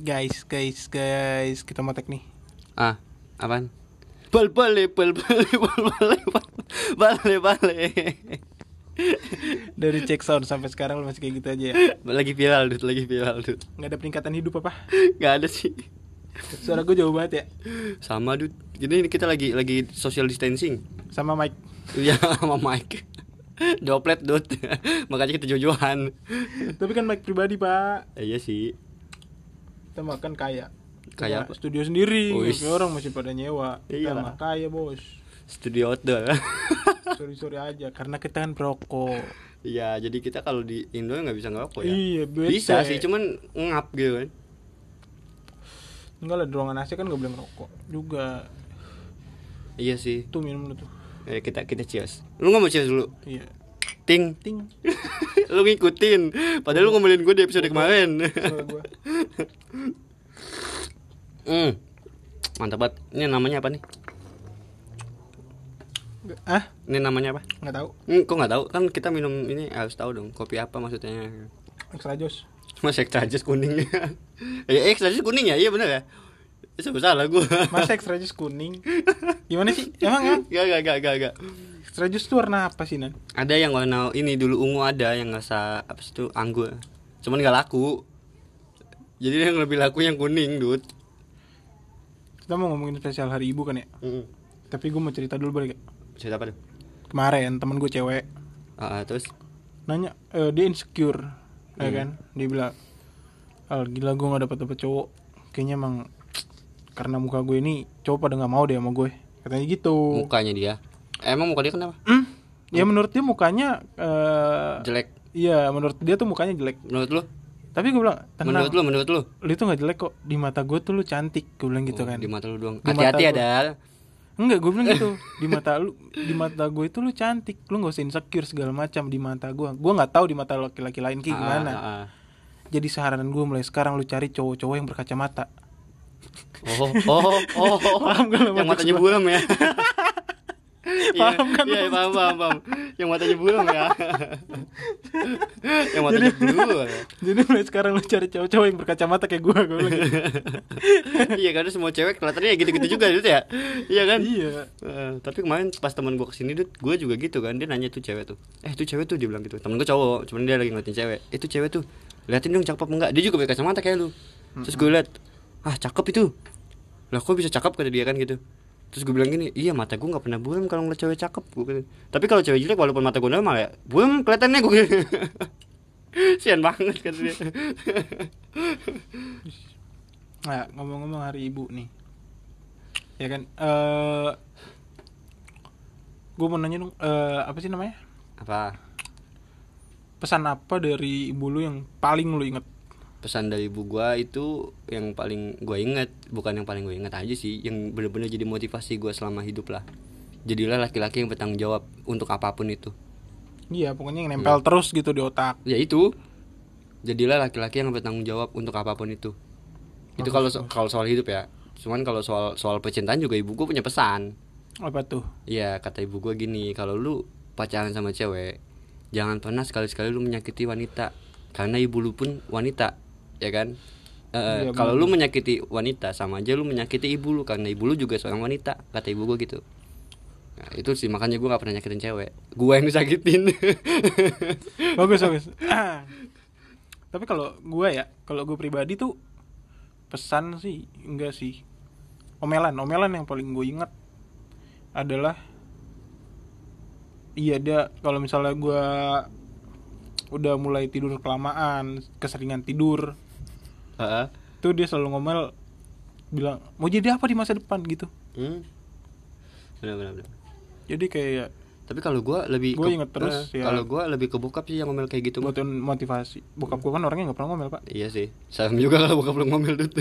Guys, guys, guys, kita mau nih. Ah, apaan? Bal bale bal bale bal bale bal bale bale. Dari check sound sampai sekarang lu masih kayak gitu aja ya. Lagi viral dude, lagi viral dude. Nggak ada peningkatan hidup apa? Gak ada sih. Suara gue jauh banget ya. Sama dude. Jadi ini kita lagi lagi social distancing. Sama Mike. Iya sama Mike. Doplet dude. Makanya kita jauh-jauhan. Tapi kan Mike pribadi, Pak. Iya sih. Kita makan kaya. Kaya apa? Studio sendiri. Oh, Kayak is. orang masih pada nyewa. Kita Iyalah. mah kaya, Bos. Studio outdoor. Sorry sorry aja karena kita kan perokok. Iya, jadi kita kalau di Indo nggak bisa ngerokok ya. Iya, bete. Bisa sih, cuman ngap gitu kan. Enggak lah di ruangan AC kan nggak boleh ngerokok juga. Iya sih. Tuh minum lu tuh. Eh, kita kita cheers. Lu nggak mau cheers dulu? Iya. Ting. Ting. lu ngikutin. Padahal lu ngomelin gue di episode kemarin. Hmm. Mantap banget. Ini namanya apa nih? Ah, Ini namanya apa? nggak tahu. Hmm, kok nggak tahu? Kan kita minum ini harus tahu dong. Kopi apa maksudnya? Extra jos. Mas extra jus kuning. ya extra jus kuning ya? Iya bener ya? Itu salah gue. Masa extra jus kuning? Gimana sih? Emang emang Gak, gak, gak, gak, gak. Extra jus tuh warna apa sih, Nan? Ada yang warna ini dulu ungu ada yang rasa apa sih itu anggur. Cuman gak laku. Jadi yang lebih laku yang kuning, dude. Kita mau ngomongin spesial hari ibu kan ya. Mm Tapi gue mau cerita dulu balik. ya. Cerita apa tuh? Kemarin temen gue cewek Ah, terus nanya, eh, dia insecure, ya Hmm. kan? Dia bilang, Al gila gue gak dapet dapet cowok. Kayaknya emang karena muka gue ini cowok pada nggak mau deh sama gue. Katanya gitu. mukanya dia. Emang muka dia kenapa? Hmm? Ya menurut dia mukanya, eh Jelek. iya menurut dia tuh mukanya jelek. Menurut lu? Tapi gue bilang, tenang. Menurut lu, menurut lu? lu itu gak jelek kok di mata gue tuh lu cantik gue bilang gitu Oh, kan Di mata lu doang. Hati-hati ada. enggak gue bilang gitu di mata lu di mata gue itu lu cantik lu gak usah insecure segala macam di mata gue gue nggak tahu di mata laki-laki lain kayak gimana Ah, ah, ah. jadi saran gue mulai sekarang lu cari cowok-cowok yang berkacamata Oh, oh, oh, oh. Paham lo Yang matanya buram ya. Iya, Paham kan Iya, maksud paham, paham, paham. Yang matanya buram ya. Yang matanya buram. ya. jadi mulai sekarang lu cari cowok-cowok yang berkacamata kayak gue gue gitu. Iya, karena semua cewek kelihatannya ya gitu-gitu juga gitu ya. Iya kan? iya Eh, tapi kemarin pas teman gue ke sini tuh gue juga gitu kan dia nanya tuh cewek tuh eh tuh cewek tuh dia bilang gitu temen gue cowok cuman dia lagi ngeliatin cewek itu cewek tuh liatin dong cakep enggak dia juga pakai kacamata kayak lu terus gue liat ah cakep itu lah kok bisa cakep kata dia kan gitu terus gue bilang gini iya mata gue nggak pernah buram kalau ngeliat cewek cakep gue bilang. tapi kalau cewek jelek walaupun mata gue normal ya buram kelihatannya gue gitu. sian banget kata dia. Nah ngomong-ngomong hari ibu nih. Ya kan eh gue mau nanya dong eh, apa sih namanya? Apa? Pesan apa dari ibu lu yang paling lu inget pesan dari ibu gua itu yang paling gue inget bukan yang paling gue inget aja sih yang bener-bener jadi motivasi gua selama hidup lah. Jadilah laki-laki yang bertanggung jawab untuk apa pun itu. Iya pokoknya yang nempel terus gitu di otak. Ya itu. Jadilah laki-laki yang bertanggung jawab untuk apa pun itu. Itu kalau so- kalau soal hidup ya. Cuman kalau soal soal percintaan juga ibu gua punya pesan. Apa tuh? Iya kata ibu gua gini kalau lu pacaran sama cewek jangan pernah sekali-sekali lu menyakiti wanita. Karena ibu lu pun wanita ya kan? Eh, Iya, kalau lu menyakiti wanita sama aja lu menyakiti ibu lu karena ibu lu juga seorang wanita kata ibu gua gitu. Nah, itu sih makanya gua gak pernah nyakitin cewek. Gua yang disakitin bagus bagus. Tapi kalau gue ya kalau gue pribadi tuh pesan sih enggak sih. Omelan omelan yang paling gue ingat adalah iya dia kalau misalnya gue udah mulai tidur kelamaan keseringan tidur Heeh. tuh dia selalu ngomel bilang mau jadi apa di masa depan? gitu. Hmm. benar benar benar. jadi kayak tapi kalau gua lebih Gua ke- inget terus, eh, ya. kalau gua lebih ke bokap sih yang ngomel kayak gitu buat motivasi. Bokap gue kan orangnya nggak pernah ngomel pak. Iya sih. Salam juga kalau bokap lu ngomel tuh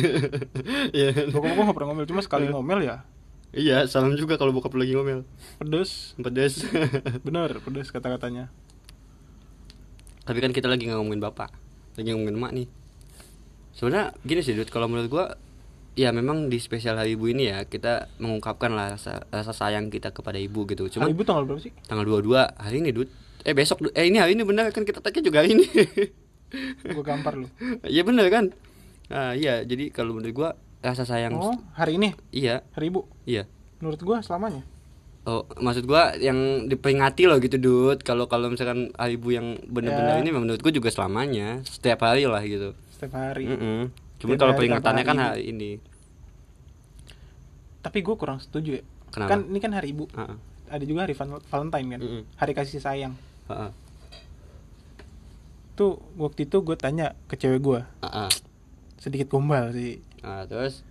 iya. Bokap gue nggak pernah ngomel cuma sekali ngomel ya. Iya salam juga kalau bokap lagi ngomel. Pedes. Pedes. Bener pedes kata-katanya. Tapi kan kita lagi ngomongin bapak. Lagi ngomongin emak nih sebenarnya gini sih Dut kalau menurut gua ya memang di spesial hari ibu ini ya kita mengungkapkan lah rasa, rasa sayang kita kepada ibu gitu cuma ibu tanggal berapa sih tanggal 22 hari ini Dut eh besok eh ini hari ini bener kan kita tagnya juga hari ini gue gampar lu Iya bener kan Ah, iya, jadi kalau menurut gua rasa sayang Oh, hari ini, iya, hari ibu. iya. Menurut gua selamanya. Oh, maksud gua yang diperingati loh gitu, Dut. Kalau kalau misalkan hari ibu yang benar-benar Ya. ini menurut gua juga selamanya, setiap hari lah gitu. Setiap hari. Mm-mm. Cuma Setiap kalau peringatannya kan hari ini. Tapi gua kurang setuju ya. Kenapa? Kan ini kan hari ibu. Heeh. Ada juga hari Val- Valentine kan. Mm-mm. Hari kasih sayang. Heeh. Tuh waktu itu gue tanya ke cewek gua Heeh. sedikit gombal sih. Ah, terus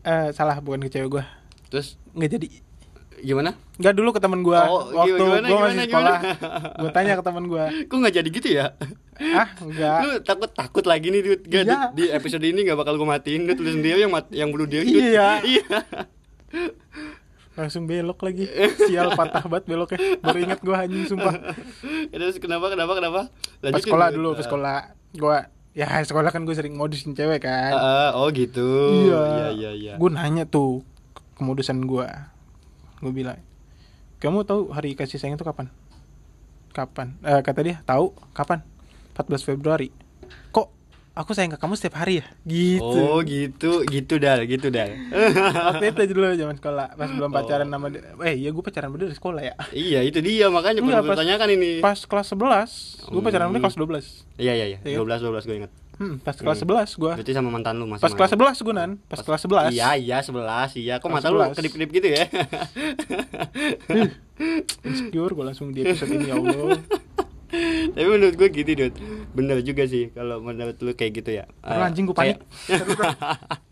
Eh salah bukan ke cewek gua. terus Nggak jadi. gimana? Nggak dulu ke temen gua Oh, waktu gimana, masih sekolah. Gua tanya ke temen gua. Kok nggak jadi gitu ya? Ah, enggak. Lu takut takut lagi nih, Dut. Gak, Iya. Di episode ini nggak bakal gue matiin. Lu sendiri yang mat yang bunuh diri, Dut. Iya. Iya. Langsung belok lagi. Sial patah banget beloknya. Baru ingat gua anjing sumpah. Terus kenapa kenapa kenapa? Pas Lanjutin, sekolah Dut. dulu, pas sekolah gua ya sekolah kan gue sering modusin cewek kan. ah, oh gitu. Iya. Iya iya iya. Gue nanya tuh kemodusan gua. Gue bilang, "Kamu tahu hari kasih sayang itu kapan?" Kapan? Eh, kata dia, "Tahu. Kapan?" 14 Februari. Kok aku sayang ke kamu setiap hari ya? Gitu. Oh gitu, gitu dah, gitu dah. Waktu itu dulu zaman sekolah, pas belum Oh. pacaran sama dia. Eh, iya gue pacaran sama dia dari sekolah ya. iya, itu dia makanya Enggak, pas- tanyakan ini. Pas kelas 11, gue pacaran sama dia Hmm. kelas 12. Iya iya iya, Iya. 12 12 gue ingat. Hmm, pas kelas Hmm. 11 gua. Berarti sama mantan lu masih. Pas kelas 11 gua nan, pas, kelas 11. Iya iya 11 iya. Kok mata lu 11. kedip-kedip gitu ya? Insecure gua langsung di episode ini ya Allah. Tapi menurut gue gitu, Dut. Bener juga sih kalau menurut lu kayak gitu ya. Aduh, Eh, anjing gua panik.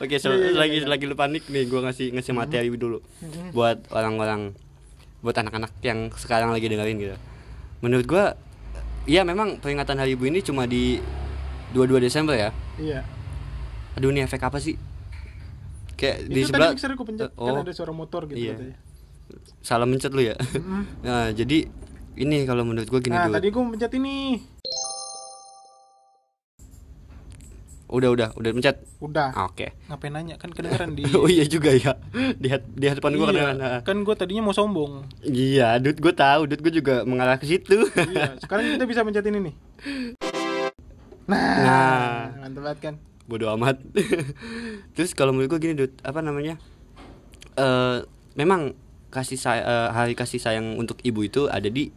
Oke, so, Iya, iya, iya, lagi iya. lagi lu panik nih, gua ngasih ngasih materi dulu buat orang-orang buat anak-anak yang sekarang lagi dengerin gitu. Menurut gua iya memang peringatan Hari Ibu ini cuma di 22 Desember ya. Iya. Aduh ini efek apa sih? Kayak di Itu sebelah tadi mixer gua pencet Oh, kan ada suara motor gitu iya. katanya. salah mencet lu ya. Mm-mm. nah, jadi ini kalau menurut gua gini Nah, Dut. tadi gua pencet ini. Udah udah udah mencet. Udah. Ah, Oke. Ngapain nanya kan kedengeran di oh iya juga ya. Di, di hadapan gua Iya, kedengeran. Kan gua tadinya mau sombong. Iya, Dut gue tahu, Dut gue juga mengarah ke situ. iya, sekarang kita bisa pencet ini nih. Nah, Nah. mantap banget kan. Bodoh amat. Terus kalau menurut gue gini, Dut, apa namanya? Eh memang kasih say eh, hari kasih sayang untuk ibu itu ada di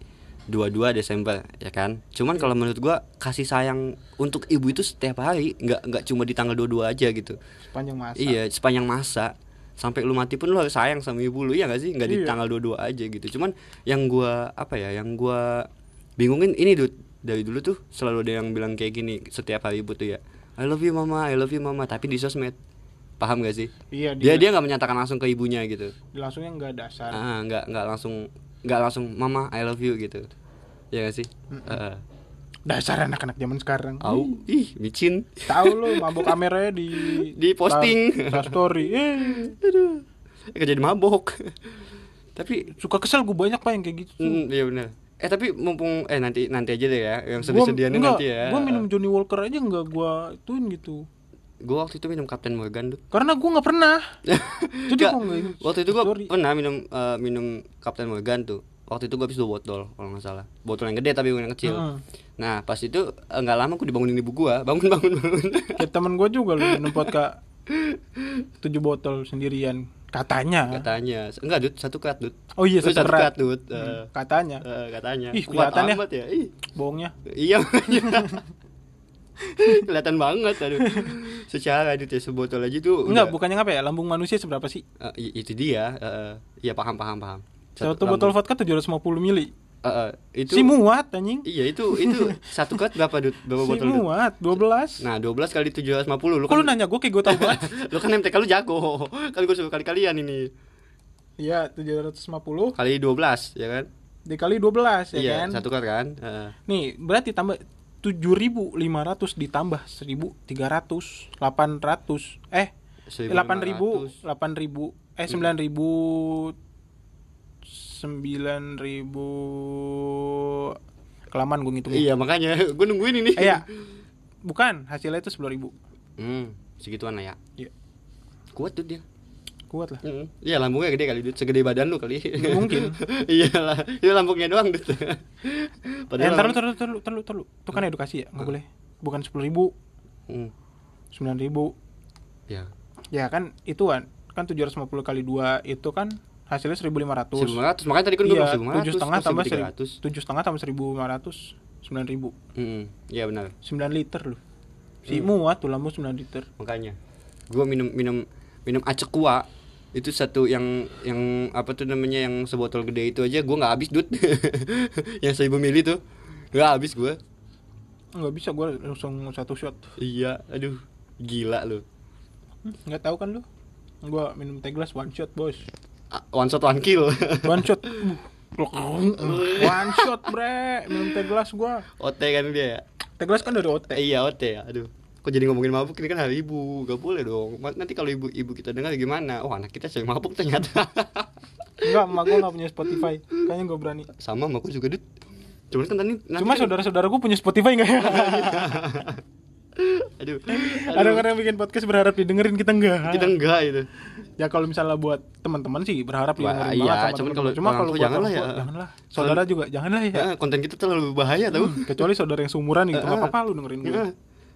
22 Desember, ya kan? Cuman kalau menurut gua kasih sayang untuk ibu itu setiap hari, nggak nggak cuma di tanggal 22 aja gitu. Sepanjang masa. Iya, sepanjang masa sampai lu mati pun lu harus sayang sama ibu lu ya gak sih nggak di Iya. tanggal 22 aja gitu cuman yang gua apa ya yang gua bingungin ini Dut dari dulu tuh selalu ada yang bilang kayak gini setiap hari ibu tuh ya I love you mama I love you mama tapi di sosmed paham gak sih Iya, dia dia nggak menyatakan langsung ke ibunya gitu langsungnya nggak dasar. ah nggak nggak langsung nggak langsung mama I love you gitu ya gak sih Mm-mm. Heeh. Dasar anak-anak zaman sekarang. au ih micin Tahu lu mabok kameranya di Di posting. Insta- Insta story. Eh, aduh jadi mabok tapi suka kesel gue banyak pak yang kayak gitu. Hmm, iya benar. Eh tapi mumpung eh nanti nanti aja deh ya yang sedih-sedihannya nanti ya. Gue minum Johnny Walker aja nggak gue ituin gitu. Gua waktu itu minum Captain Morgan tuh. Karena gue nggak pernah. Jadi ini waktu itu gua story. pernah minum eh, minum Captain Morgan tuh. Waktu itu gua habis dua botol kalau nggak salah. Botol yang gede tapi bukan yang kecil. Heeh. Nah, pas itu eh, nggak lama aku dibangunin ibu gua, bangun bangun bangun. Kayak temen gue juga lu minum vodka tujuh botol sendirian. Katanya. katanya. Enggak, Dut, satu kat, Dut. Oh iya Oh, satu kerat. Dut. Hmm, Eh, katanya. eh, katanya. Ih, Kuat kelihatan ya. amat ya. Ih, Bohongnya. iya. Kelihatan banget aduh. Secara Dut ya sebotol aja tuh. Enggak, udah- bukannya apa ya? Lambung manusia seberapa sih? I- itu dia. eh, Iya paham paham paham. Satu lambung. botol vodka 750 mili. Eh, eh, itu Si muat anjing. Iya itu itu satu kat berapa Dut? Berapa Si botol muat 12. Nah 12 kali 750 lu Kok kan lu nanya gue kayak gue tau banget? lu kan MTK lu jago Kan gue suruh kali-kalian ini Iya, 750 Kali 12 ya kan dikali 12 ya Iya kan? satu kat kan Heeh. Nih, berarti tambah 7.500 ditambah 1.300 800 eh 8.000 8.000 eh 9.000 9.000 kelamaan gue ngitung Iya makanya gue nungguin ini. Eh, ya. Bukan hasilnya itu 10.000 Hmm segituan lah ya. Iya. Kuat Dut dia kuat lah Hmm. Iya lambungnya gede kali Dut Segede badan lu kali Mungkin. Iyalah Itu lambungnya doang Dut eh, ntar lu, ntar lu, ntar lu, ntar lu, ntar lu. Itu kan edukasi ya, nggak boleh. Bukan 10.000 Hmm. sembilan ribu Ya. ya kan itu kan kan 750 kali dua itu kan hasilnya 1500 1500 makanya tadi kan gue iya bilang 1500 tujuh setengah tambah 1300 tujuh setengah tambah 1500 sembilan ribu Hmm, iya benar. 9 liter loh si Hmm. muat tuh lampu 9 liter Makanya gua minum minum minum acekua itu satu yang yang apa tuh namanya yang sebotol gede itu aja gua nggak habis dud yang 1000 mili tuh. Nggak habis gua. Nggak bisa gua langsung satu shot. Iya aduh gila lu. Nggak tahu kan lu? Gua minum teh gelas one shot bos one shot one kill. One shot. One shot bre. Minum teh gelas gua. OT kan dia ya? Teh gelas kan dari OT iya OT ya aduh kok jadi ngomongin mabuk ini kan hari ibu gak boleh dong nanti kalau ibu ibu kita dengar gimana oh anak kita sering mabuk ternyata Enggak, emak gua nggak punya Spotify. Kayaknya gua berani. sama sama aku juga dud cuman kan tadi Cuma kan- saudara-saudara gua punya Spotify enggak ya? aduh, Ada aduh. orang yang bikin podcast berharap didengerin kita enggak. kita enggak itu Ya kalau misalnya buat teman-teman sih berharap Wah, didengerin iya, banget sama kalau Cuma kalau buat janganlah ya. Janganlah. Saudara juga janganlah ya. Ya, konten kita terlalu bahaya tau Kecuali saudara yang seumuran gitu, Ah. apa-apa lu dengerin gua.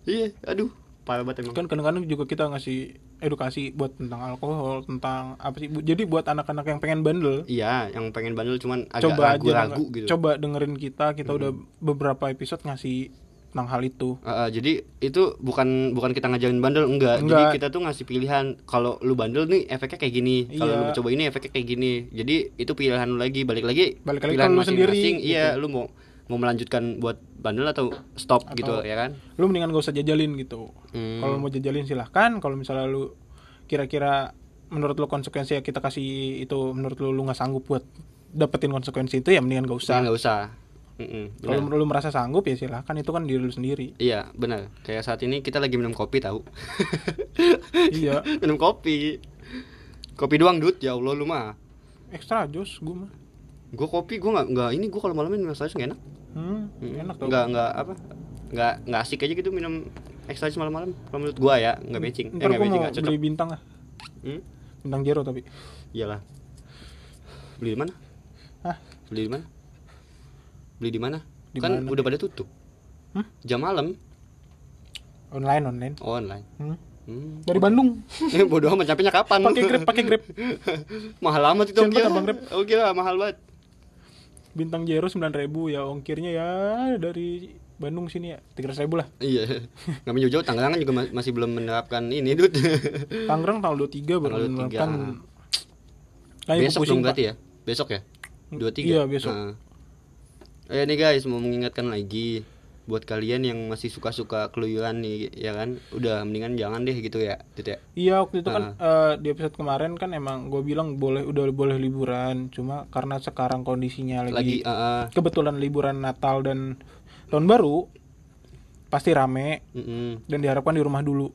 Ya, iya aduh parah banget emang Kan kadang-kadang juga kita ngasih edukasi buat tentang alkohol, tentang apa sih? Bu- Jadi buat anak-anak yang pengen bandel, iya yang pengen bandel cuman agak coba aja ragu-ragu gitu coba dengerin kita kita udah beberapa episode ngasih tentang hal itu Uh, uh, jadi itu bukan bukan kita ngajarin bandel enggak. Jadi Enggak. kita tuh ngasih pilihan kalau lu bandel nih efeknya kayak gini. Kalau Iya. lu coba ini efeknya kayak gini. Jadi itu pilihan lu lagi balik lagi. Balik lagi pilihan ke lu sendiri, masing-masing. Iya, gitu. lu mau mau melanjutkan buat bandel atau stop Atau- gitu ya kan? lu mendingan gak usah jajalin gitu Hmm. kalau mau jajalin silahkan kalau misalnya lu kira-kira menurut lu konsekuensi yang kita kasih itu menurut lu lu nggak sanggup buat dapetin konsekuensi itu ya mendingan gak usah Enggak usah. Mm-mm, kalau lu merasa sanggup ya silahkan itu kan diri lu sendiri Iya, benar. Kayak saat ini kita lagi minum kopi tahu. iya minum kopi. Kopi doang, Dut. Ya Allah lu mah. ekstra jos gue mah Gua kopi gua nggak nggak ini gua kalau malam minum extra nggak enak. hmm, Mm, enak nggak nggak apa nggak nggak asik aja gitu minum extra malam-malam. Kalau menurut gua ya nggak matching. Eh ntar nggak gue matching mau nggak cocok. beli bintang ah hmm? bintang zero tapi. Iyalah. Beli di mana? Hah? beli di mana? Beli di mana? Kan mana, udah pada tutup. Hmm? jam malam. Online online. Oh, online. Hmm. hmm. dari Bandung. Eh bodoh amat sampainya kapan? Pakai grab pakai grab mahal amat itu oke lah mahal banget bintang sembilan ribu ya ongkirnya ya dari Bandung sini ya tiga ribu lah. Iya nggak jauh Tangerang kan juga ma- masih belum menerapkan ini dud Tangerang tanggal 23 baru Tanggal 23. menerapkan. Kayaknya besok dong berarti ya? Besok ya? Dua tiga? Iya, besok. eh nih guys mau mengingatkan lagi buat kalian yang masih suka-suka keluyuran nih ya kan? Udah mendingan jangan deh gitu ya gitu ya. Iya waktu itu kan eh, di episode kemarin kan emang gue bilang boleh udah boleh liburan. Cuma karena sekarang kondisinya lagi, lagi eh, eh, kebetulan liburan Natal dan tahun baru pasti rame. Mm-mm. dan diharapkan di rumah dulu.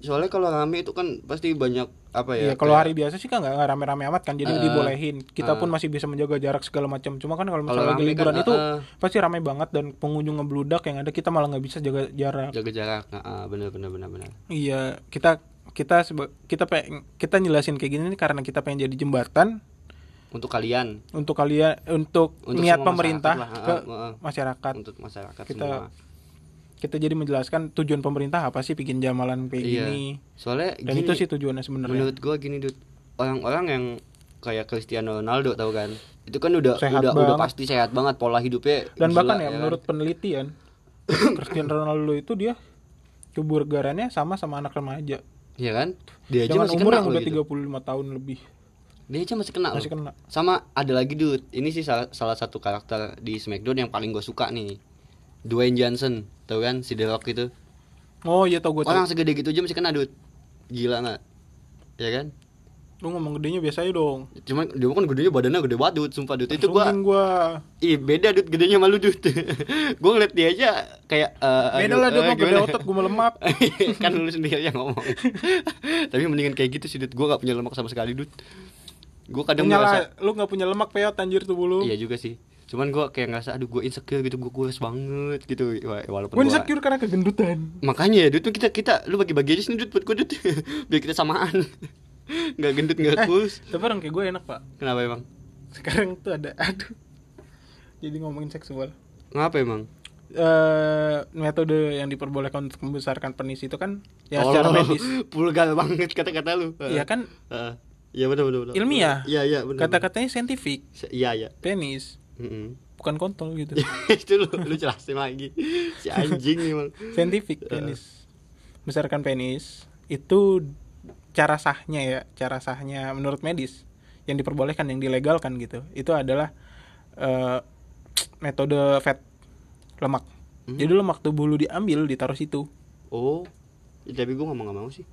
soalnya kalau rame itu kan pasti banyak apa ya Iya kalau kayak- hari biasa sih kan nggak rame-rame amat kan jadi Eh, dibolehin. Kita eh. pun masih bisa menjaga jarak segala macam. Cuma kan kalau misalnya lagi rame liburan kan, itu eh. pasti rame banget dan pengunjung ngebludak yang ada kita malah nggak bisa jaga jarak. jaga jarak nah, ah, bener bener bener bener Iya, kita kita seba- kita pe- kita jelasin kayak gini karena kita pengen jadi jembatan untuk kalian untuk kalian untuk, Untuk niat pemerintah masyarakat lah, ke ah, ah. masyarakat. untuk masyarakat Kita- semua Kita jadi menjelaskan tujuan pemerintah apa sih bikin jamalan kayak Iya. gini. soalnya Dan gini, itu sih tujuannya sebenarnya. menurut gua gini Dut orang-orang yang kayak Cristiano Ronaldo tahu kan itu kan udah Sehat udah udah pasti sehat banget pola hidupnya Dan gila, bahkan ya, kan? menurut penelitian Cristiano Ronaldo itu dia kebugarannya sama sama anak remaja. Iya kan dia aja masih umur kena yang loh udah gitu. 35 tahun lebih. dia aja masih kena loh. Masih kena. sama ada lagi Dut ini sih salah, salah satu karakter di Smackdown yang paling gue suka nih Dwayne Johnson tahu kan si The Rock itu? Oh iya tau gue tau. orang segede gitu aja masih kena Dut gila nggak? Ya kan? Lu ngomong gedenya biasa aja dong. cuman dia kan gedenya badannya gede banget Dut sumpah Dut itu gua gua. Ih beda Dut gedenya malu Dut Gue ngeliat dia aja kayak eh, Beda aduh, lah dia eh, mah gede otot gua melemak. kan lu sendiri yang ngomong. Tapi mendingan kayak gitu sih Dut Gue gak punya lemak sama sekali Dut Gue kadang Punya lah, lu gak punya lemak peot anjir tubuh lu. Iya juga sih Cuman gue kayak ngerasa Aduh gue insecure gitu Gue kurus banget gitu Wa- Walaupun Gue gua- insecure karena kegendutan. Makanya ya Dut tuh kita kita Lu bagi-bagi aja sini Dut buat gue Dut Biar kita samaan Gak gendut gak Eh. kurus Tapi orang kayak gue enak pak. Kenapa emang? Sekarang tuh ada, aduh. Jadi ngomongin seksual. Ngapa emang? eh metode yang diperbolehkan untuk membesarkan penis itu kan ya Oh, secara medis. Vulgar banget kata-kata lu. Iya kan. Iya benar benar benar. Ilmiah. Iya iya benar. kata-katanya saintifik. Iya iya. Penis Mm-mm. bukan kontol gitu. itu lu lu jelasin lagi. Si anjing nih, Mang. saintifik penis. Besarkan penis itu cara sahnya ya, cara sahnya menurut medis yang diperbolehkan yang dilegalkan gitu. Itu adalah eh, metode fat lemak. Hmm. Jadi lemak tubuh lu diambil ditaruh situ. Oh. Ya, tapi gua ngomong gak mau sih.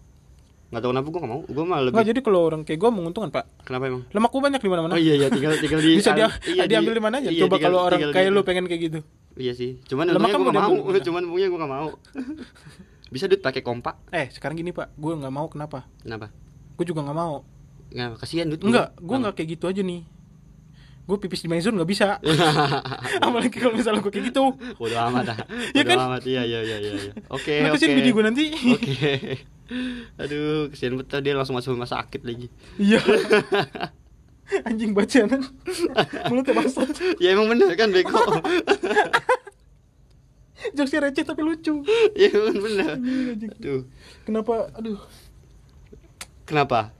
Gak tau kenapa gua gak mau. Gua malah lebih. Enggak jadi kalau orang kayak gue menguntungkan, Pak. Kenapa emang? Lemak gue banyak di mana-mana. Oh iya iya tinggal tinggal di Bisa dia iya, diambil di mana aja. iya, Coba tinggal- kalau orang tinggal kayak lu pengen kayak gitu. Iya sih. Cuman Lemak kan gua gak udah mau. bumbu. Cuman untungnya gua gak mau. Bisa duit pakai kompak. Eh, sekarang gini, Pak. Gue nggak mau kenapa? Kenapa? Gue juga nggak mau. Nggak kasihan duit. Enggak, gue nggak kayak gitu aja nih. Gue pipis di maizun nggak bisa. Apalagi kalau misalnya gue kayak gitu. Bodoh amat ah. Ya kan? amat. Iya iya iya iya. iya. Oke Nah, oke. bini gue nanti. Oke. Aduh, kesian betul dia langsung masuk rumah sakit lagi. Iya. Anjing bacaan. Mulutnya basah. ya emang bener kan bego. Jokesnya receh tapi lucu. ya emang bener. Aduh. Kenapa? Aduh. Kenapa?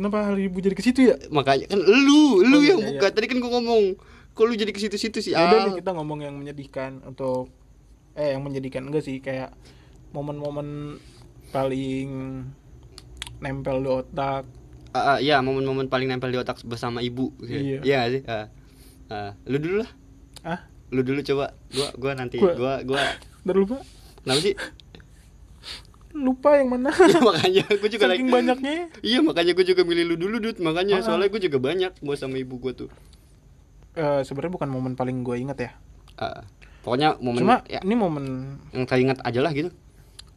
Kenapa hari ibu jadi ke situ ya? Makanya kan lu, lu Oh, yang iya, buka. iya. Tadi kan gua ngomong. Kok lu jadi ke situ-situ sih? Ya udah Ah. nih kita ngomong yang menyedihkan untuk eh yang menyedihkan enggak sih kayak momen-momen paling nempel di otak. Ah, ah, iya, momen-momen paling nempel di otak bersama ibu. Iya. Iya sih. Ah. Ah, lu dulu lah. Ah, Lu dulu coba. Gua gua nanti Gua- gua gua udah lupa. Kenapa sih? Lupa yang mana? ya, makanya gue juga lagi Saking banyaknya. Iya makanya gue juga milih lu dulu Dut Makanya Ah. soalnya gue juga banyak Gue sama ibu gue tuh Eh sebenarnya bukan momen paling gue inget ya. Ah, Pokoknya momen Cuma ya, ini momen Yang teringat aja lah gitu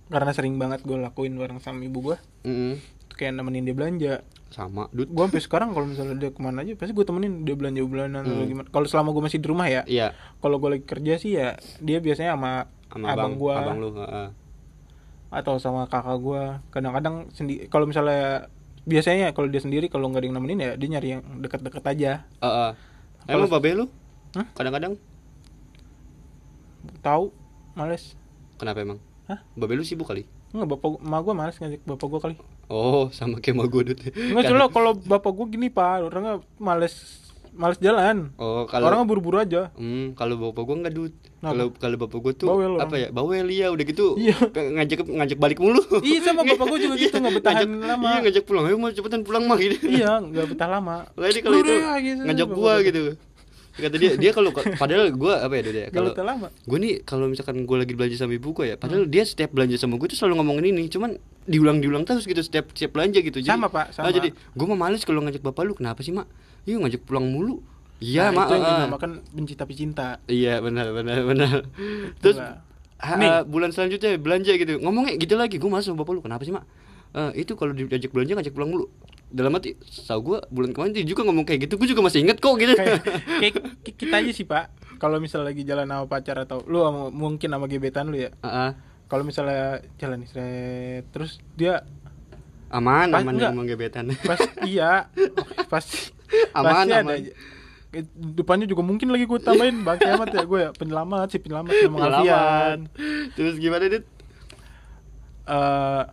karena sering banget gue lakuin bareng sama ibu gue. Mm-mm. Kayak nemenin dia belanja. Sama Dut Gue sampai sekarang kalau misalnya dia ke mana aja pasti gue temenin dia belanja bulanan atau Hmm. gimana. Kalau selama gue masih di rumah ya. Iya Kalau gue lagi kerja sih ya dia biasanya sama, sama abang, gue Abang lu ah. Atau sama kakak gue. Kadang-kadang sendi kalau misalnya biasanya kalau dia sendiri kalau nggak ada yang nemenin ya dia nyari yang deket-deket aja. Ah. Kalau- Emang babe lu? Kadang-kadang Tahu males. Kenapa emang? Hah? Babe lu sibuk kali? Enggak bapak emak gue males ngajak bapak gue kali. Oh sama kayak sama gue Enggak Kan- soalnya kalau bapak gue gini pak orangnya males males jalan. Oh kalau Orangnya buru-buru aja. Hmm, kalau bapak gua enggak. Kenapa? Kalau kalau bapak gua tuh Bawel apa orang. ya? Bawel ya, udah gitu. Iya. Ngajak ngajak balik mulu. Iya, sama bapak gua juga gitu, nggak bertahan Ngajak- lama. Iya, ngajak pulang. Ayo mau cepetan pulang mah gitu. iya nggak betah lama. Lagi kalau itu deh, gitu, ngajak gua gua. gitu. Kata dia, dia kalau padahal gua apa ya dia? Nggak Kalau betah gue nih kalau misalkan gue lagi belanja sama ibu gue ya, padahal dia setiap belanja sama gue tuh selalu ngomongin ini, cuman diulang-diulang terus gitu setiap setiap belanja gitu. Jadi, Sama, Pak, sama. Ah, jadi gue mah males kalau ngajak bapak lu, kenapa sih mak? Iya ngajak pulang mulu. Iya Nah, mak. itu yang dinamakan benci tapi cinta. Iya benar benar benar. Terus ah, bulan selanjutnya belanja gitu ngomongnya gitu lagi gue masuk bapak lu kenapa sih mak? Eh, itu kalau diajak belanja ngajak pulang mulu. Dalam hati, tau gue bulan kemarin dia juga ngomong kayak gitu, gue juga masih inget kok gitu. kayak, kayak ki- kita aja sih pak kalau misalnya lagi jalan sama pacar atau lu sama- mungkin sama gebetan lu ya Ah, ah. kalau misalnya jalan seret, terus dia aman Pas- aman enggak. emang gebetan. pas iya pasti Aman, pasti ada aman. aja. Eh, depannya juga mungkin lagi gue tambahin bang kiamat ya gue ya penyelamat sih penyelamat. Alfian Terus gimana dit? Eh,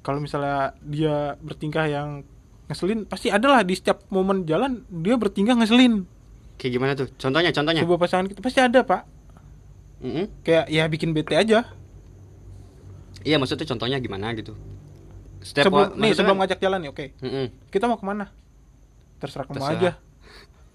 kalau misalnya dia bertingkah yang ngeselin pasti ada lah di setiap momen jalan dia bertingkah ngeselin Kayak gimana tuh? Contohnya contohnya. sebuah pasangan kita pasti ada pak Mm-mm. kayak ya bikin bete aja Iya maksudnya contohnya gimana gitu? Setiap sebelum nih sebelum kan- ngajak jalan nih oke Mm-mm. kita mau ke mana terserah kamu Terserah. aja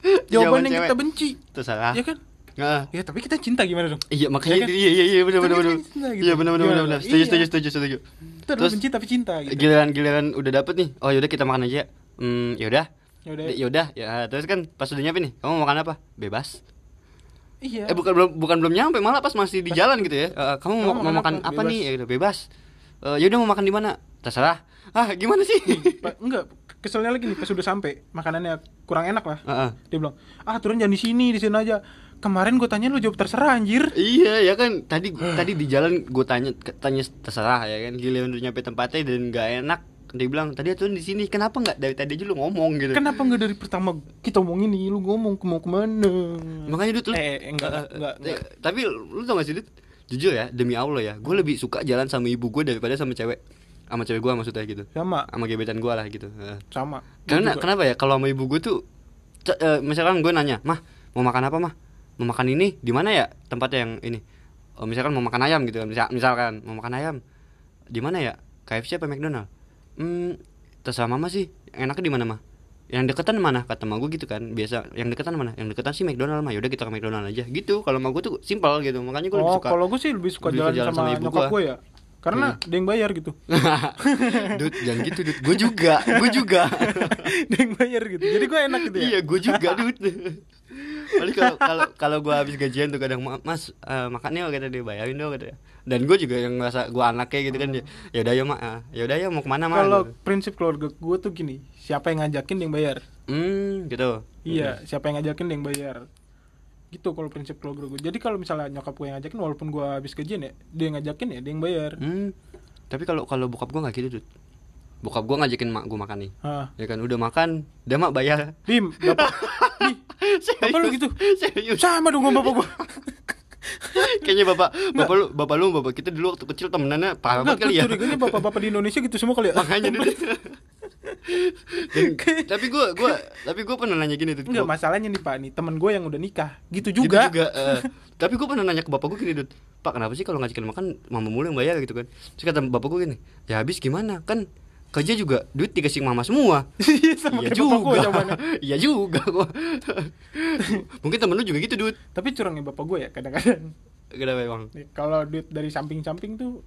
Jawaban yang cewek. kita benci Terserah. ya kan Ah. ya tapi kita cinta gimana dong Iya makanya Ya kan? iya iya iya benar benar benar. gitu. Iya benar benar benar? Setuju Iya. setuju setuju setuju. adalah Terus- benci tapi cinta gitu Giliran giliran udah dapet nih. Oh yaudah kita makan aja. Hmm yaudah. Yaudah. Yaudah ya terus kan pas udah nyampe nih. Kamu mau makan apa? Bebas. iya Eh bukan belum bukan belum nyampe malah pas masih di jalan gitu ya. Eh, kamu mau, mau makan apa, Bebas. nih? Ya udah bebas. Eh yaudah mau makan di mana? Terserah. Ah gimana sih? Pa- enggak keselnya lagi nih pas udah sampai makanannya kurang enak lah. Heeh. dia bilang ah turun jangan di sini di sini aja. Kemarin gue tanya lu jawab terserah anjir. Iya ya kan. Tadi tadi di jalan gue tanya tanya terserah ya kan. Giliran udah nyampe tempatnya dan nggak enak dia bilang tadi aturan di sini kenapa nggak dari tadi aja lu ngomong? Gitu. Kenapa nggak dari pertama kita omongin nih, lu ngomong mau ke mana? makanya Dut lu Eh, enggak, enggak, eh, enggak. tapi lu tau gak sih Dut? Jujur ya demi Allah ya gue lebih suka jalan sama ibu gue daripada sama cewek sama cewek gue maksudnya gitu. Sama, sama gebetan gue lah gitu. Eh. sama. Gua karena kenapa ya? Kalau sama ibu gue tuh eh, misalkan gue nanya mah mau makan apa mah? Mau makan ini? Di mana ya? Tempatnya yang ini. Oh, misalkan mau makan ayam gitu kan. Misal- misalkan mau makan ayam. Di mana ya? KFC apa McDonald? Hmm terserah mama sih. Enaknya di mana mah? Yang deketan mana? Kata mama gue gitu kan. Biasa yang deketan mana? Yang deketan sih McDonald mah. Yaudah kita ke McDonald aja. Gitu. Kalau mama gue tuh simpel gitu. Makanya gue lebih Oh, suka kalau gue sih lebih suka lebih jalan, jalan sama, sama ibu gua. gue ya. Karena dia yang bayar gitu. Dut jangan gitu Dut gue juga gue juga dia yang bayar gitu. Jadi gue enak gitu ya. Iya, gue juga, Dut. Paling kalau kalau kalau gue habis gajian tuh kadang "Ma- Mas eh, makan yuk kata dia bayarin dong kata. Dan gue juga yang ngerasa gue anaknya gitu kan. Ya udah ya mak, ah. ya udah ya mau ke mana mak? Kalau Gitu. prinsip keluarga gue tuh gini, siapa yang ngajakin dia yang bayar. Hmm, gitu. Iya, siapa yang ngajakin dia yang bayar. Gitu kalau prinsip keluarga gue. Jadi kalau misalnya nyokap gue yang ngajakin walaupun gue habis gajian ya, dia yang ngajakin ya dia yang bayar. Hmm. Tapi kalau kalau bokap gue nggak gitu, Dut. Bokap gue ngajakin mak gue makan nih. Hah. Ya kan udah makan, udah mak bayar. Bim, bapak, Bapak lu gitu? Serius. sama dong sama bapak gue. Kayaknya bapak bapak lu bapak lu bapak kita dulu waktu kecil temenannya parah banget kali ya. curiganya bapak-bapak di Indonesia gitu semua kali ya. makanya. Dan- tapi gue gua tapi gue pernah nanya gini tuh Enggak, masalahnya nih Pak, nih temen gue yang udah nikah, gitu Gitu juga. juga eh. tapi gue pernah nanya ke bapak gue gini Dut. Pak kenapa sih kalau ngajakin makan mama mulu yang bayar? Gitu kan. Terus kata bapak gue gini ya habis gimana? Kan kerja juga duit dikasih mama semua. Iya, sama iya gue juga. iya juga gua. mungkin temen lu juga gitu Dut. Tapi curangnya bapak gue ya kadang-kadang. kenapa emang? Nih, Kalau duit dari samping-samping tuh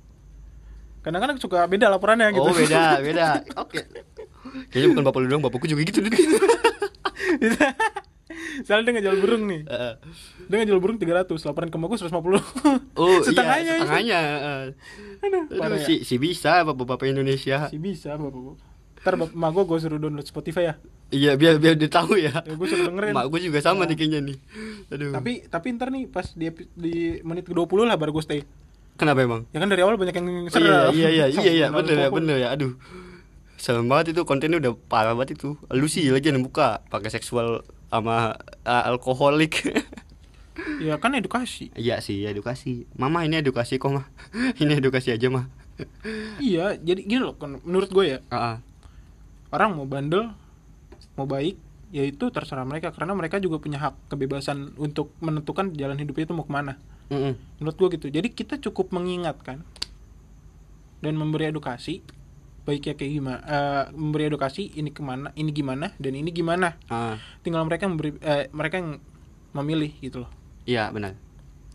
kadang-kadang suka beda laporannya gitu. oh beda beda oke kayaknya bukan bapak lu doang bapakku juga gitu Soalnya dia ngejual burung nih. Eh, Dia ngejual burung 300, laporan ke gue 150. oh setengahnya. iya setengahnya eh. Aduh, Aduh, parah ya. si, si bisa bapak-bapak Indonesia Si bisa bapak gue. Ntar bapak emak gue gue suruh download Spotify ya. Iya biar biar dia tahu ya. Ya, gua suruh dengerin. Mak gue juga sama Ya. nih kayaknya nih. Aduh. Tapi tapi ntar nih pas di di menit ke-20 lah baru gue stay. Kenapa emang? Ya kan dari awal banyak yang Oh, serem. iya iya iya iya iya bener ya bener ya. Aduh. Serem banget itu kontennya udah parah banget itu. Lu sih lagi yang buka pakai seksual sama uh, alkoholik. Ya kan edukasi. Iya sih edukasi. Mama ini edukasi kok mah. ini edukasi aja mah. Iya, jadi gini loh menurut gue ya, Ah, ah. orang mau bandel, mau baik, ya itu terserah mereka karena mereka juga punya hak kebebasan untuk menentukan jalan hidupnya itu mau ke mana. Mm-mm. Menurut gue gitu. Jadi kita cukup mengingatkan dan memberi edukasi baiknya kayak gimana, eh, memberi edukasi ini ke mana, ini gimana dan ini gimana. Ah, Tinggal mereka memberi, eh, mereka yang memilih gitu loh. iya benar.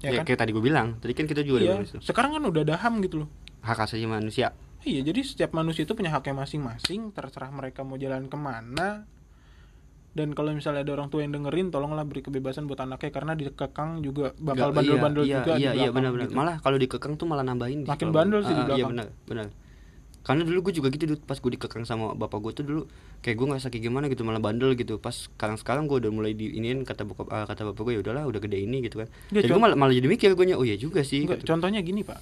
Ya Ya, kan? kayak tadi gue bilang, tadi kan kita juga Iya. Sekarang kan udah ada ham gitu loh. Hak asasi manusia. Iya, jadi setiap manusia itu punya haknya masing-masing, terserah mereka mau jalan ke mana. Dan kalau misalnya ada orang tua yang dengerin, tolonglah beri kebebasan buat anaknya karena dikekang juga bakal Nggak, bandel-bandel iya, juga iya, di iya, belakang benar-benar. gitu. Malah kalau dikekang tuh malah nambahin. Makin kalau- bandel sih di Ah, ah, Iya belakang. benar, benar. Karena dulu gue juga gitu pas gue dikekang sama bapak gue tuh dulu kayak gue ngerasa kayak gimana gitu malah bandel gitu pas sekarang sekarang gue udah mulai diinin kata bokap ah, kata bapak gue ya udahlah udah gede ini gitu kan Iya, jadi gue malah malah jadi mikir gue oh iya juga sih Enggak, gitu. contohnya gini pak,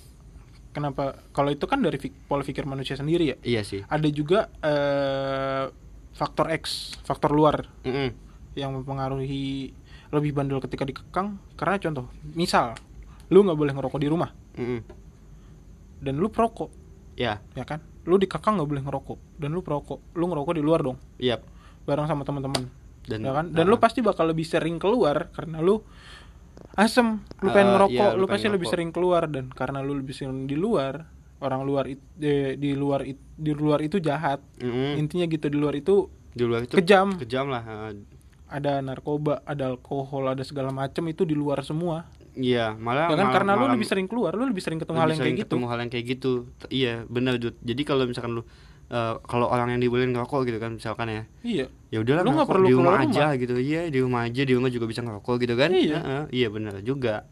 kenapa? Kalau itu kan dari pola pikir manusia sendiri ya. iya sih Ada juga eh, faktor X, faktor luar Mm-mm. yang mempengaruhi lebih bandel ketika dikekang. Karena contoh, misal lu nggak boleh ngerokok di rumah Mm-mm. dan lu perokok, ya ya kan? Lu dikekang nggak boleh ngerokok dan lu perokok, lu ngerokok di luar dong, iya bareng sama teman-teman, dan ya kan? Dan ah, lu pasti bakal lebih sering keluar karena lu asem, lu pengen Ah, ngerokok, iya, lu, lu pasti pengen lebih ngerokok. sering keluar dan karena lu lebih sering di luar, orang luar it- eh, di luar it- di luar itu jahat. mm-mm. Intinya gitu di luar itu di luar itu kejam. kejam lah ah. ada narkoba, ada alkohol, ada segala macam itu di luar semua. iya malah Ya kan malah- karena lu malah- lebih sering keluar, lu lebih sering ketemu lebih hal yang sering kayak gitu. ketemu hal yang kayak gitu T- iya benar jadi kalau misalkan lu eh, kalau orang yang dibolehin ngerokok gitu kan misalkan ya Iya. ya udahlah Lu nggak perlu di rumah keluar aja gitu iya di rumah aja di rumah juga bisa ngerokok gitu kan Iya. Heeh, iya benar juga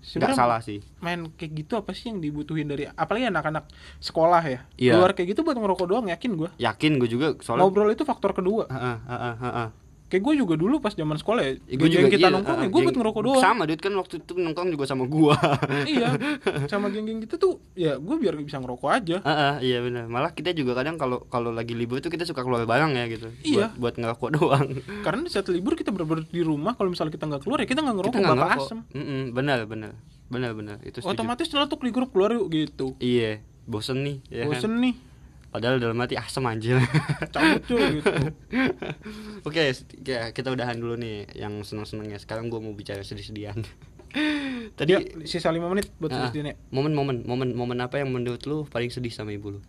nggak salah sih main kayak gitu apa sih yang dibutuhin dari apalagi anak-anak sekolah ya. Iya. Keluar kayak gitu buat ngerokok doang yakin gua. yakin gue juga soalnya Ngobrol itu faktor kedua. Heeh, heeh, heeh. Kayak gue juga dulu pas zaman sekolah ya, Ya, gua geng-geng kita iya, nongkrong ah, ya gue geng- buat ngerokok doang Sama dude kan waktu itu nongkrong juga sama gua. iya sama geng-geng gitu tuh ya gue biar bisa ngerokok aja Ah, ah, iya benar. Malah kita juga kadang kalau kalau lagi libur tuh kita suka keluar bareng ya gitu. Iya. Buat, buat ngerokok doang. karena di saat libur kita bener-bener di rumah kalau misalnya kita nggak keluar ya kita nggak ngerokok kita bakal ngerokok. asem Mm-mm, benar benar. Benar benar. Itu setuju. otomatis nyeletuk di grup keluar yuk gitu Iya, bosen nih ya kan? bosen nih Padahal dalam hati asem anjir. cabut cuy gitu Oke, ya, kita udahan dulu nih yang seneng-senengnya. Sekarang gua mau bicara sedih-sedihan. Tadi ya sisa 5 menit buat Ah, sedih momen-momen momen momen apa yang menurut lu paling sedih sama ibu lu?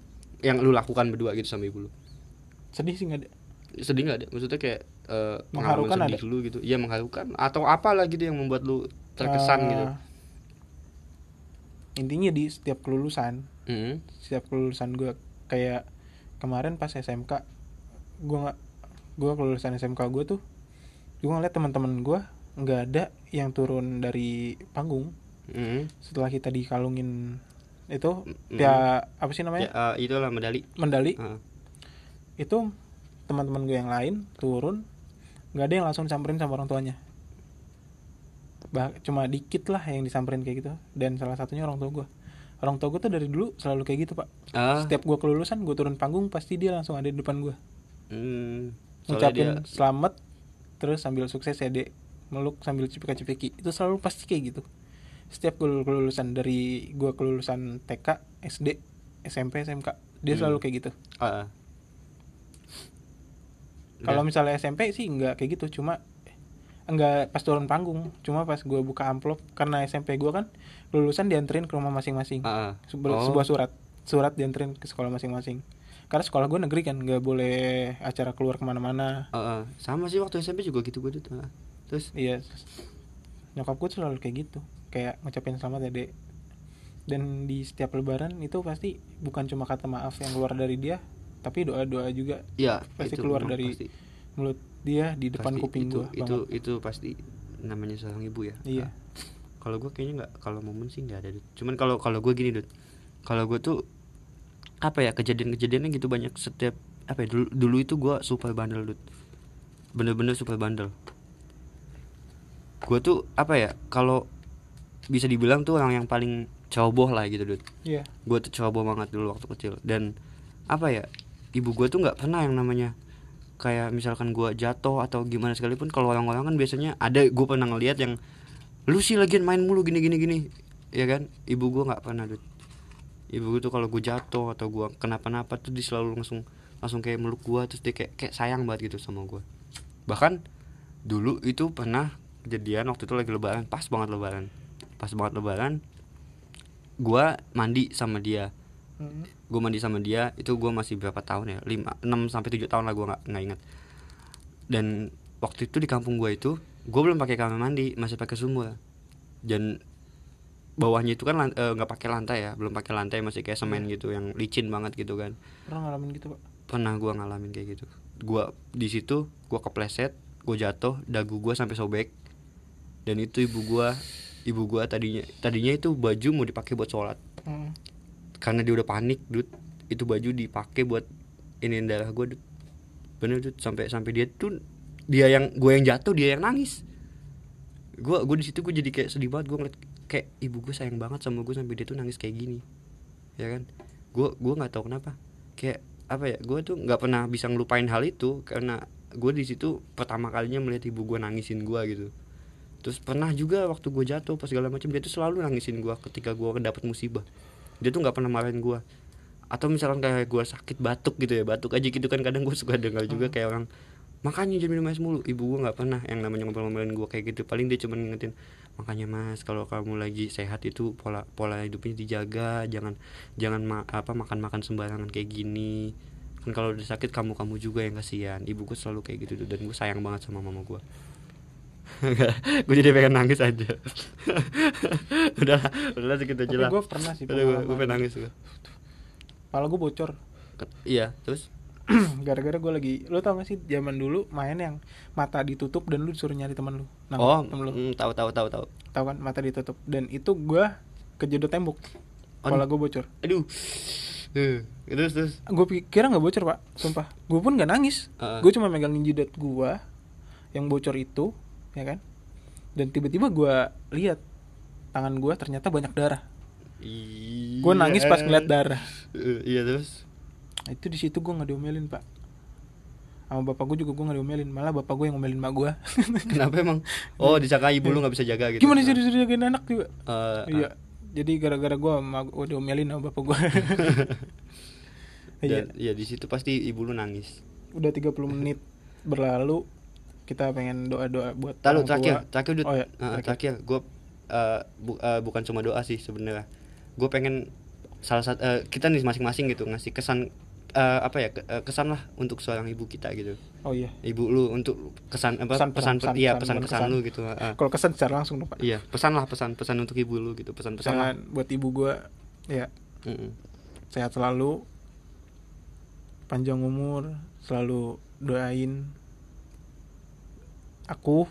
Yang lu lakukan berdua gitu sama ibu lu? sedih sih nggak ada Sedih nggak ada? Maksudnya kayak eh, Mengharukan sedih lu gitu. Iya, mengharukan atau apa lah gitu yang membuat lu terkesan Eh, gitu. intinya di setiap kelulusan Mm. setiap kelulusan gue kayak kemarin pas SMK gue nggak gue kelulusan SMK gue tuh gue ngeliat teman-teman gue nggak ada yang turun dari panggung Mm. setelah kita dikalungin itu Mm. ya apa sih Ya, namanya eh, itulah medali. mendali Ah. itu teman-teman gue yang lain turun nggak ada yang langsung disamperin sama orang tuanya bah cuma dikit lah yang disamperin kayak gitu dan salah satunya orang tua gue orang tua gue tuh dari dulu selalu kayak gitu pak Ah. setiap gue kelulusan gue turun panggung pasti dia langsung ada di depan gue Hmm. Ngucapin dia- selamat terus sambil sukses ya dek meluk sambil cipika-cipiki itu selalu pasti kayak gitu setiap gue kelulusan dari gue kelulusan TK SD SMP SMK dia Hmm. selalu kayak gitu Ah. kalau Udah. misalnya SMP sih nggak kayak gitu cuma nggak pas turun panggung cuma pas gue buka amplop karena SMP gue kan lulusan dianterin ke rumah masing-masing. Sebu- Oh. sebuah surat surat dianterin ke sekolah masing-masing karena sekolah gue negeri kan nggak boleh acara keluar ke mana-mana Ah, ah. sama sih waktu SMP juga gitu gue tuh. Terus iya nyokap gue selalu kayak gitu kayak ngucapin selamat ya dek dan di setiap lebaran itu pasti bukan cuma kata maaf yang keluar dari dia tapi doa doa juga ya Pasti itu keluar dari pasti. Mulut dia di depan Pasti kuping itu gue itu itu pasti namanya seorang ibu ya Iya. Kalau gue kayaknya nggak kalau momen sih nggak ada Dut. cuman kalau kalau gue gini Dut. Kalau gue tuh apa ya kejadian-kejadiannya gitu banyak setiap apa ya dulu dulu itu gue super bandel Dut. Bener-bener super bandel. Gue tuh apa ya kalau bisa dibilang tuh orang yang paling ceroboh lah gitu Dut. Iya. Gue tuh ceroboh banget dulu waktu kecil. Dan apa ya ibu gue tuh nggak pernah yang namanya kayak misalkan gue jatuh atau gimana sekalipun kalau orang-orang kan biasanya ada gue pernah ngeliat yang lu sih lagian main mulu gini gini. Gini ya kan? Ibu gue nggak pernah Dut. ibu gue tuh kalau gue jatuh atau gue kenapa-napa tuh dia selalu langsung langsung kayak meluk gue terus dia kayak kayak sayang banget gitu sama gue bahkan dulu itu pernah kejadian waktu itu lagi lebaran pas banget lebaran. Pas banget lebaran gue mandi sama dia. Mm. Gue mandi sama dia itu gue masih berapa tahun ya? Lima enam sampai tujuh tahun lah gue nggak nggak inget dan waktu itu di kampung gue itu gue belum pakai kamar mandi masih pakai sumur. Dan bawahnya itu kan eh, nggak pakai lantai ya belum pakai lantai masih kayak semen gitu yang licin banget gitu kan. Pernah ngalamin gitu pak? Pernah gue ngalamin kayak gitu. Gue di situ gue kepleset gue jatuh dagu gue sampai sobek. Dan itu ibu gue ibu gue tadinya tadinya itu baju mau dipakai buat sholat. Mm. Karena dia udah panik dud itu baju dipakai buat ini darah gue dud bener dud sampai sampai dia tuh dia yang gue yang jatuh dia yang nangis. Gue gue di situ gue jadi kayak sedih banget. Gue ngeliat kayak ibu gue sayang banget sama gue sampai dia tuh nangis kayak gini. Ya kan? Gue gue nggak tahu kenapa. Kayak apa ya gue tuh nggak pernah bisa ngelupain hal itu karena gue di situ pertama kalinya melihat ibu gue nangisin gue gitu. Terus pernah juga waktu gue jatuh pas segala macam dia tuh selalu nangisin gue ketika gue dapet musibah dia tuh nggak pernah marahin gue atau misalkan kayak gue sakit batuk gitu ya batuk aja gitu kan kadang gue suka dengar juga kayak orang makanya jangan minum es mulu. Ibu gue nggak pernah yang namanya ngobrol-ngobrolin gue kayak gitu. Paling dia cuma ngingetin makanya mas kalau kamu lagi sehat itu pola pola hidupnya dijaga jangan jangan ma- apa makan makan sembarangan kayak gini. Kan kalau udah sakit kamu kamu juga yang kasihan. Ibu gue selalu kayak gitu dan gue sayang banget sama mama gue gue jadi pengen nangis aja. Udah udah segitu aja lah. gue pernah sih gue, gue pengen nangis gue kepala gue bocor. Iya terus? Gara-gara gue lagi lu tau gak sih zaman dulu main yang mata ditutup dan lu disuruh nyari teman lu Nah, oh temen lu? mm, tahu tahu tahu tahu. Tahu kan mata ditutup. Dan itu gue kejedot tembok. Kepala gue bocor. Aduh. Eh, terus terus? Gue pikir nggak bocor pak. Sumpah. Gue pun nggak nangis. Heeh. gue cuma megangin jidat gue yang bocor itu ya kan? Dan tiba-tiba gua lihat tangan gua ternyata banyak darah. Gue nangis pas ngeliat darah. Eh, iya terus? Nah, itu di situ gue nggak diomelin pak. Sama bapak gue juga gue nggak diomelin malah bapak gue yang ngomelin mak gue kenapa emang? Oh disangka ibu lu nggak bisa jaga gitu? Gimana sih disuruh jagain anak juga Eh, iya jadi gara-gara gue mak gue diomelin sama bapak gue iya. Iya di situ pasti ibu lu nangis. Udah 30 menit berlalu kita pengen doa-doa buat orang terakhir, tua. terakhir Dut. oh ya Eh, terakhir gue bukan cuma doa sih sebenarnya. Gue pengen salah satu eh, kita nih masing-masing gitu ngasih kesan eh, apa ya ke- eh, kesan lah untuk seorang ibu kita gitu. oh iya Ibu lu untuk kesan apa Pesan, pesan, pesan, iya pesan, pesan pesan, kesan pesan. lu gitu. eh. kalau kesan secara langsung dong pak Iya, pesan lah pesan pesan untuk ibu lu gitu, pesan-pesan lah. Buat ibu gue ya Mm-mm. sehat selalu panjang umur selalu doain aku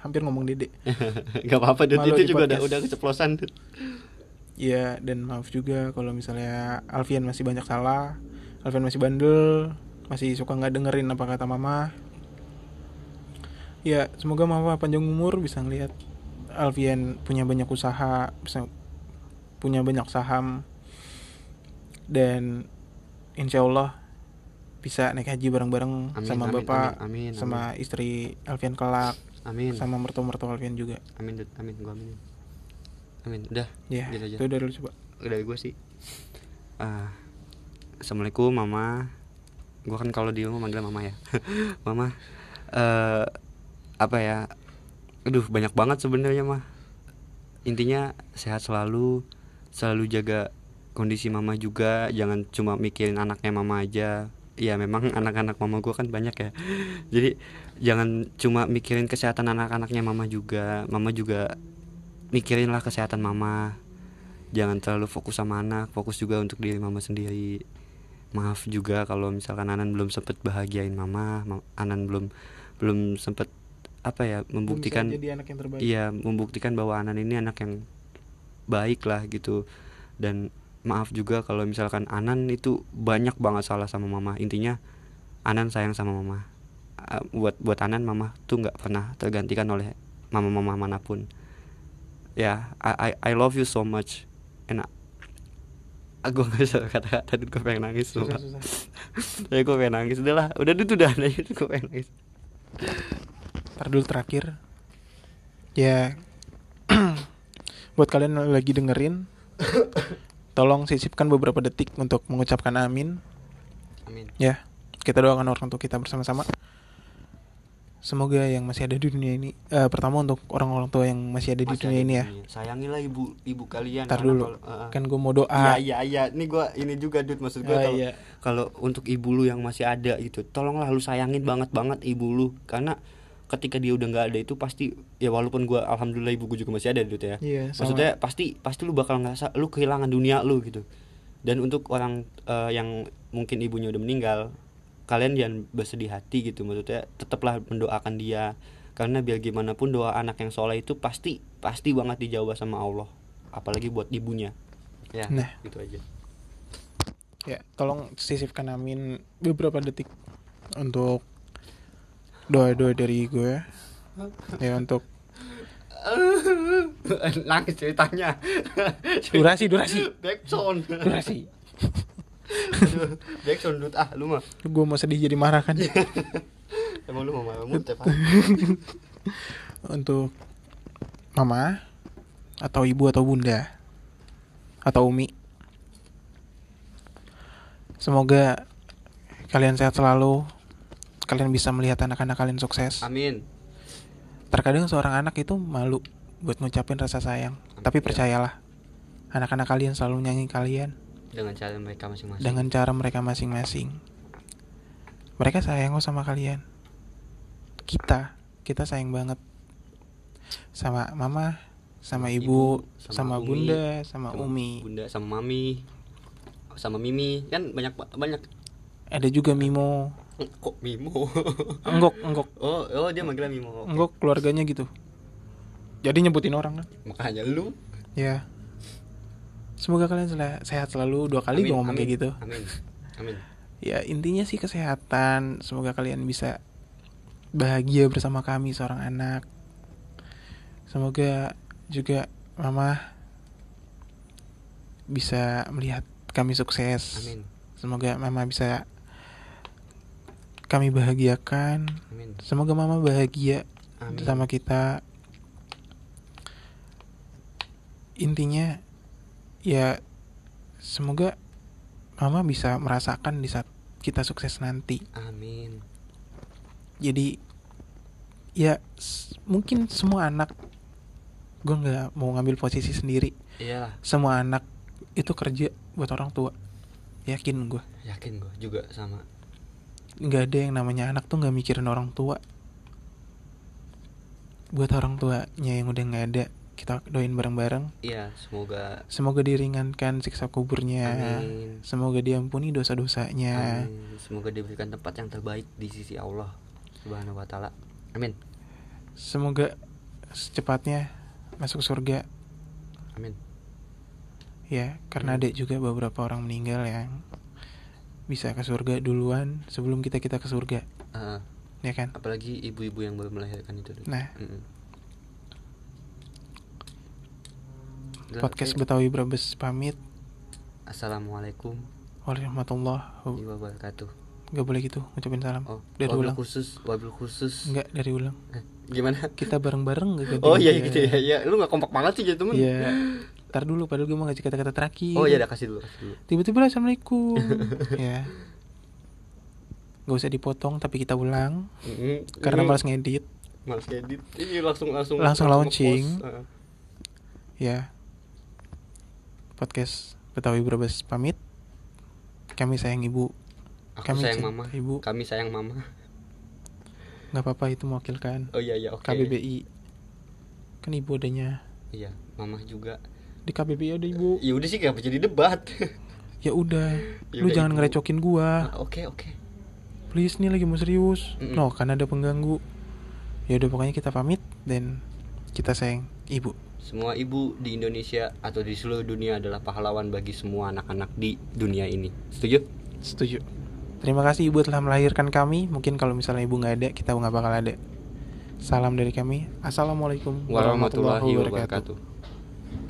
hampir ngomong dede Gak apa-apa Malu itu juga udah podcast. udah keceplosan. Iya dan maaf juga kalau misalnya Alfian masih banyak salah Alfian masih bandel masih suka nggak dengerin apa kata mama ya semoga mama panjang umur bisa ngelihat Alfian punya banyak usaha bisa punya banyak saham dan insya Allah bisa naik haji bareng-bareng Amin, sama amin, bapak amin, amin, sama istri Alfian kelak Amin. sama mertua-mertua Alfian juga. Amin amin. Gua amin. Amin. Udah, ya aja. itu dari lu coba dari gue sih. Ah, assalamualaikum mama. Gue kan kalau di rumah manggil mama ya. Mama eh apa ya? Aduh banyak banget sebenarnya mah. Intinya sehat selalu selalu jaga kondisi mama juga. Jangan cuma mikirin anaknya mama aja ya memang anak-anak mama gue kan banyak ya. Jadi jangan cuma mikirin kesehatan anak-anaknya mama juga. Mama juga mikirin lah kesehatan mama. Jangan terlalu fokus sama anak fokus juga untuk diri mama sendiri. Maaf juga kalau misalkan Anan belum sempet bahagiain mama Ma- Anan belum belum sempet apa ya membuktikan jadi anak yang terbaik. iya membuktikan bahwa Anan ini anak yang baik lah gitu. Dan maaf juga kalau misalkan Anan itu banyak banget salah sama mama. Intinya Anan sayang sama mama. Ah, buat buat Anan mama tuh nggak pernah tergantikan oleh mama-mama mana pun. Ya I, I I love you so much. And aku nggak bisa kata-kata gue pengen nangis susah susah. Ya gue pengen nangis. Udah lah udah itu udah. Aja gue pengen nangis. Ntar dulu terakhir. Ya Buat kalian yang lagi dengerin Tolong sisipkan beberapa detik untuk mengucapkan amin. Amin. Ya Kita doakan orang tua kita bersama-sama. Semoga yang masih ada di dunia ini eh, Pertama untuk orang-orang tua yang masih ada di Masih dunia ada ini ya. sayangilah ibu ibu kalian. Ntar dulu. kalau- uh, Kan gue mau doa. Iya iya iya, ini gua ini juga Dut maksud gua Ah, kalau iya. kalau untuk ibu lu yang masih ada gitu, tolonglah lu sayangin banget banget ibu lu. Karena ketika dia udah nggak ada itu pasti ya walaupun gua alhamdulillah ibu gua juga masih ada Dut ya. Sama. Maksudnya pasti pasti lu bakal ngerasa lu kehilangan dunia lu gitu. Dan untuk orang eh, yang mungkin ibunya udah meninggal, kalian jangan bersedih hati gitu maksudnya tetaplah mendoakan dia karena biar gimana pun doa anak yang soleh itu pasti pasti banget dijawab sama Allah apalagi buat ibunya ya Nah. gitu aja Ya tolong sisipkan amin beberapa detik Untuk Doa-doa dari gue Ya. Untuk nangis ceritanya. Durasi durasi. Backsound. Durasi. Backsound Dut. ah lu mah. Gue mau sedih jadi marah kan? Emang lu mau marah ya, Pak? untuk mama atau ibu atau bunda atau umi semoga kalian sehat selalu kalian bisa melihat anak-anak kalian sukses. Amin. Terkadang seorang anak itu malu buat ngucapin rasa sayang. Tapi Iya. percayalah anak-anak kalian selalu nyanyi kalian. Dengan cara mereka masing-masing. Dengan cara mereka masing-masing. Mereka sayang kok sama kalian. Kita kita sayang banget. Sama mama sama ibu, sama, Umi, bunda sama, sama umi. bunda sama mami sama mimi. Kan banyak banyak. Ada juga mimo kok mimo? Enggok enggok oh oh dia manggilnya mimo. Oke. enggok keluarganya gitu. Jadi nyebutin orang kan? Makanya lu. Ya semoga kalian sehat selalu. Dua kali Amin, gue ngomong amin, kayak gitu. Amin amin. Ya intinya sih kesehatan. Semoga kalian bisa bahagia bersama kami seorang anak. Semoga juga mama bisa melihat kami sukses. Amin. Semoga mama bisa kami bahagiakan. Amin. Semoga mama bahagia Amin. sama kita. Intinya ya semoga mama bisa merasakan di saat kita sukses nanti. Amin. Jadi ya mungkin semua anak gue nggak mau ngambil posisi sendiri. Iyalah, Semua anak itu kerja buat orang tua. Yakin gue. yakin gue juga sama. Nggak ada yang namanya anak tuh nggak mikirin orang tua buat orang tuanya yang udah nggak ada kita doain bareng-bareng Iya, semoga semoga diringankan siksa kuburnya Amin. semoga diampuni dosa-dosanya. Semoga diberikan tempat yang terbaik di sisi Allah Subhanahu wa taala. Amin. semoga secepatnya masuk surga Amin. ya karena ada juga beberapa orang meninggal yang bisa ke surga duluan sebelum kita kita ke surga Eh, ya kan apalagi ibu-ibu yang baru melahirkan itu. Nah Mm-mm. Udah, podcast. Betawi Brebes pamit Assalamualaikum warahmatullahi wabarakatuh. nggak boleh gitu ngucapin salam Oh, dari wabil ulang khusus, wabil khusus. Enggak dari ulang Eh, Gimana? kita bareng-bareng gak ganti Oh iya gitu ya. ya. Lu gak kompak banget sih jadi temen. Iya. Ntar dulu padahal gue mau ngasih kata-kata terakhir. Oh iya, dah kasih dulu, kasih dulu. Tiba-tiba lah, assalamualaikum. ya. Gak usah dipotong tapi kita ulang Mm-mm. karena Ini malas ngedit. Males edit. Ini langsung langsung Langsung ngepost. launching. Heeh. Ya. Podcast Betawi Brebes pamit. Kami sayang ibu. Aku Kami sayang mama. ibu. Kami sayang mama. Nggak apa-apa itu mewakilkan. Oh iya iya oke. KBBI. Kan ibu adanya. Iya, mama juga. Di KBBI ada ibu. Ya udah sih gak jadi debat. Ya udah. Ya Lu jangan Ibu. ngerecokin gua. Ah, Oke oke. please nih lagi mau serius Mm-mm. no kan ada pengganggu ya udah pokoknya kita pamit dan kita sayang ibu Semua ibu di Indonesia atau di seluruh dunia adalah pahlawan bagi semua anak-anak di dunia ini. Setuju? setuju terima kasih ibu telah melahirkan kami mungkin kalau misalnya ibu nggak ada kita nggak bakal ada salam dari kami assalamualaikum Warahmatullahi wabarakatuh.